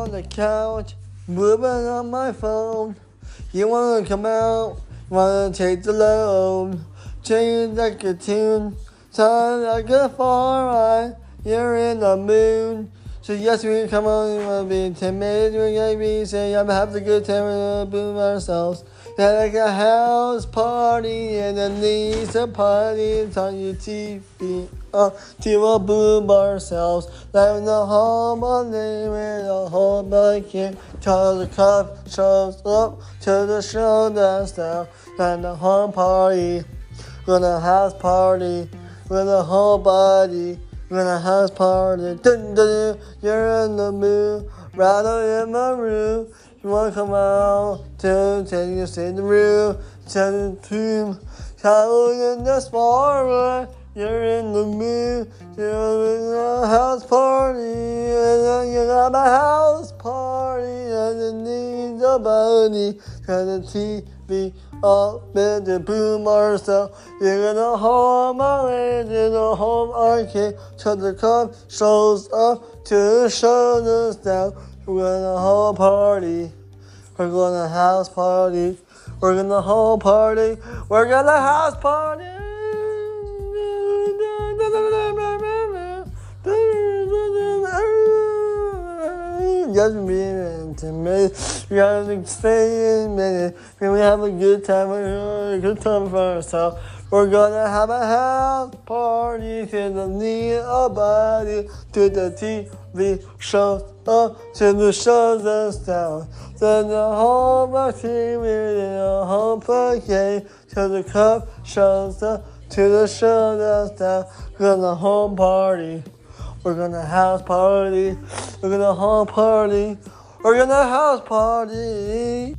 on the couch, moving on my phone. You wanna come out, wanna take the load, change like a tune, sound like a far. You're in the mood. So yes, we come on, we wanna be minutes, we're gonna be say I'm have a good time, we're gonna boom ourselves. Yeah, like a house party and a party, it's on your TV. Uh, to a boom ourselves, like the home on the with the whole bucket, till the cup shows up to the show that's down, and the home party, gonna house party, with the whole body. When a house party, dun, dun, dun, you're in the mood, rattle in my room. You wanna come out to tell you in the room, tell the tomb, tell in the spotlight. You're in the mood, you're in a house needs a body, cause the TV up in the boom ourselves. You're gonna home away to the home arcade, till the cup shows up to show us down. We're gonna whole party, we're gonna house party, we're gonna whole party, we're gonna house party. Just be intimate. We gotta stay in minute. Can we have a good time? A good time for ourselves. We're gonna have a house party to the need a body to the TV shows up uh, to the shows us down. Then the whole in a whole play to the cup shows up to the show us down. We're gonna home party. We're gonna house party. We're gonna home party. We're gonna house party.